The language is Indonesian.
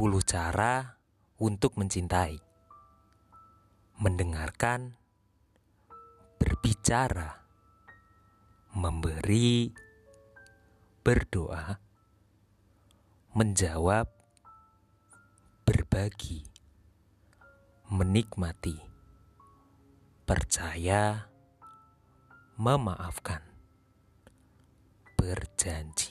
10 cara untuk mencintai. Mendengarkan, berbicara, memberi, berdoa, menjawab, berbagi, menikmati, percaya, memaafkan, berjanji.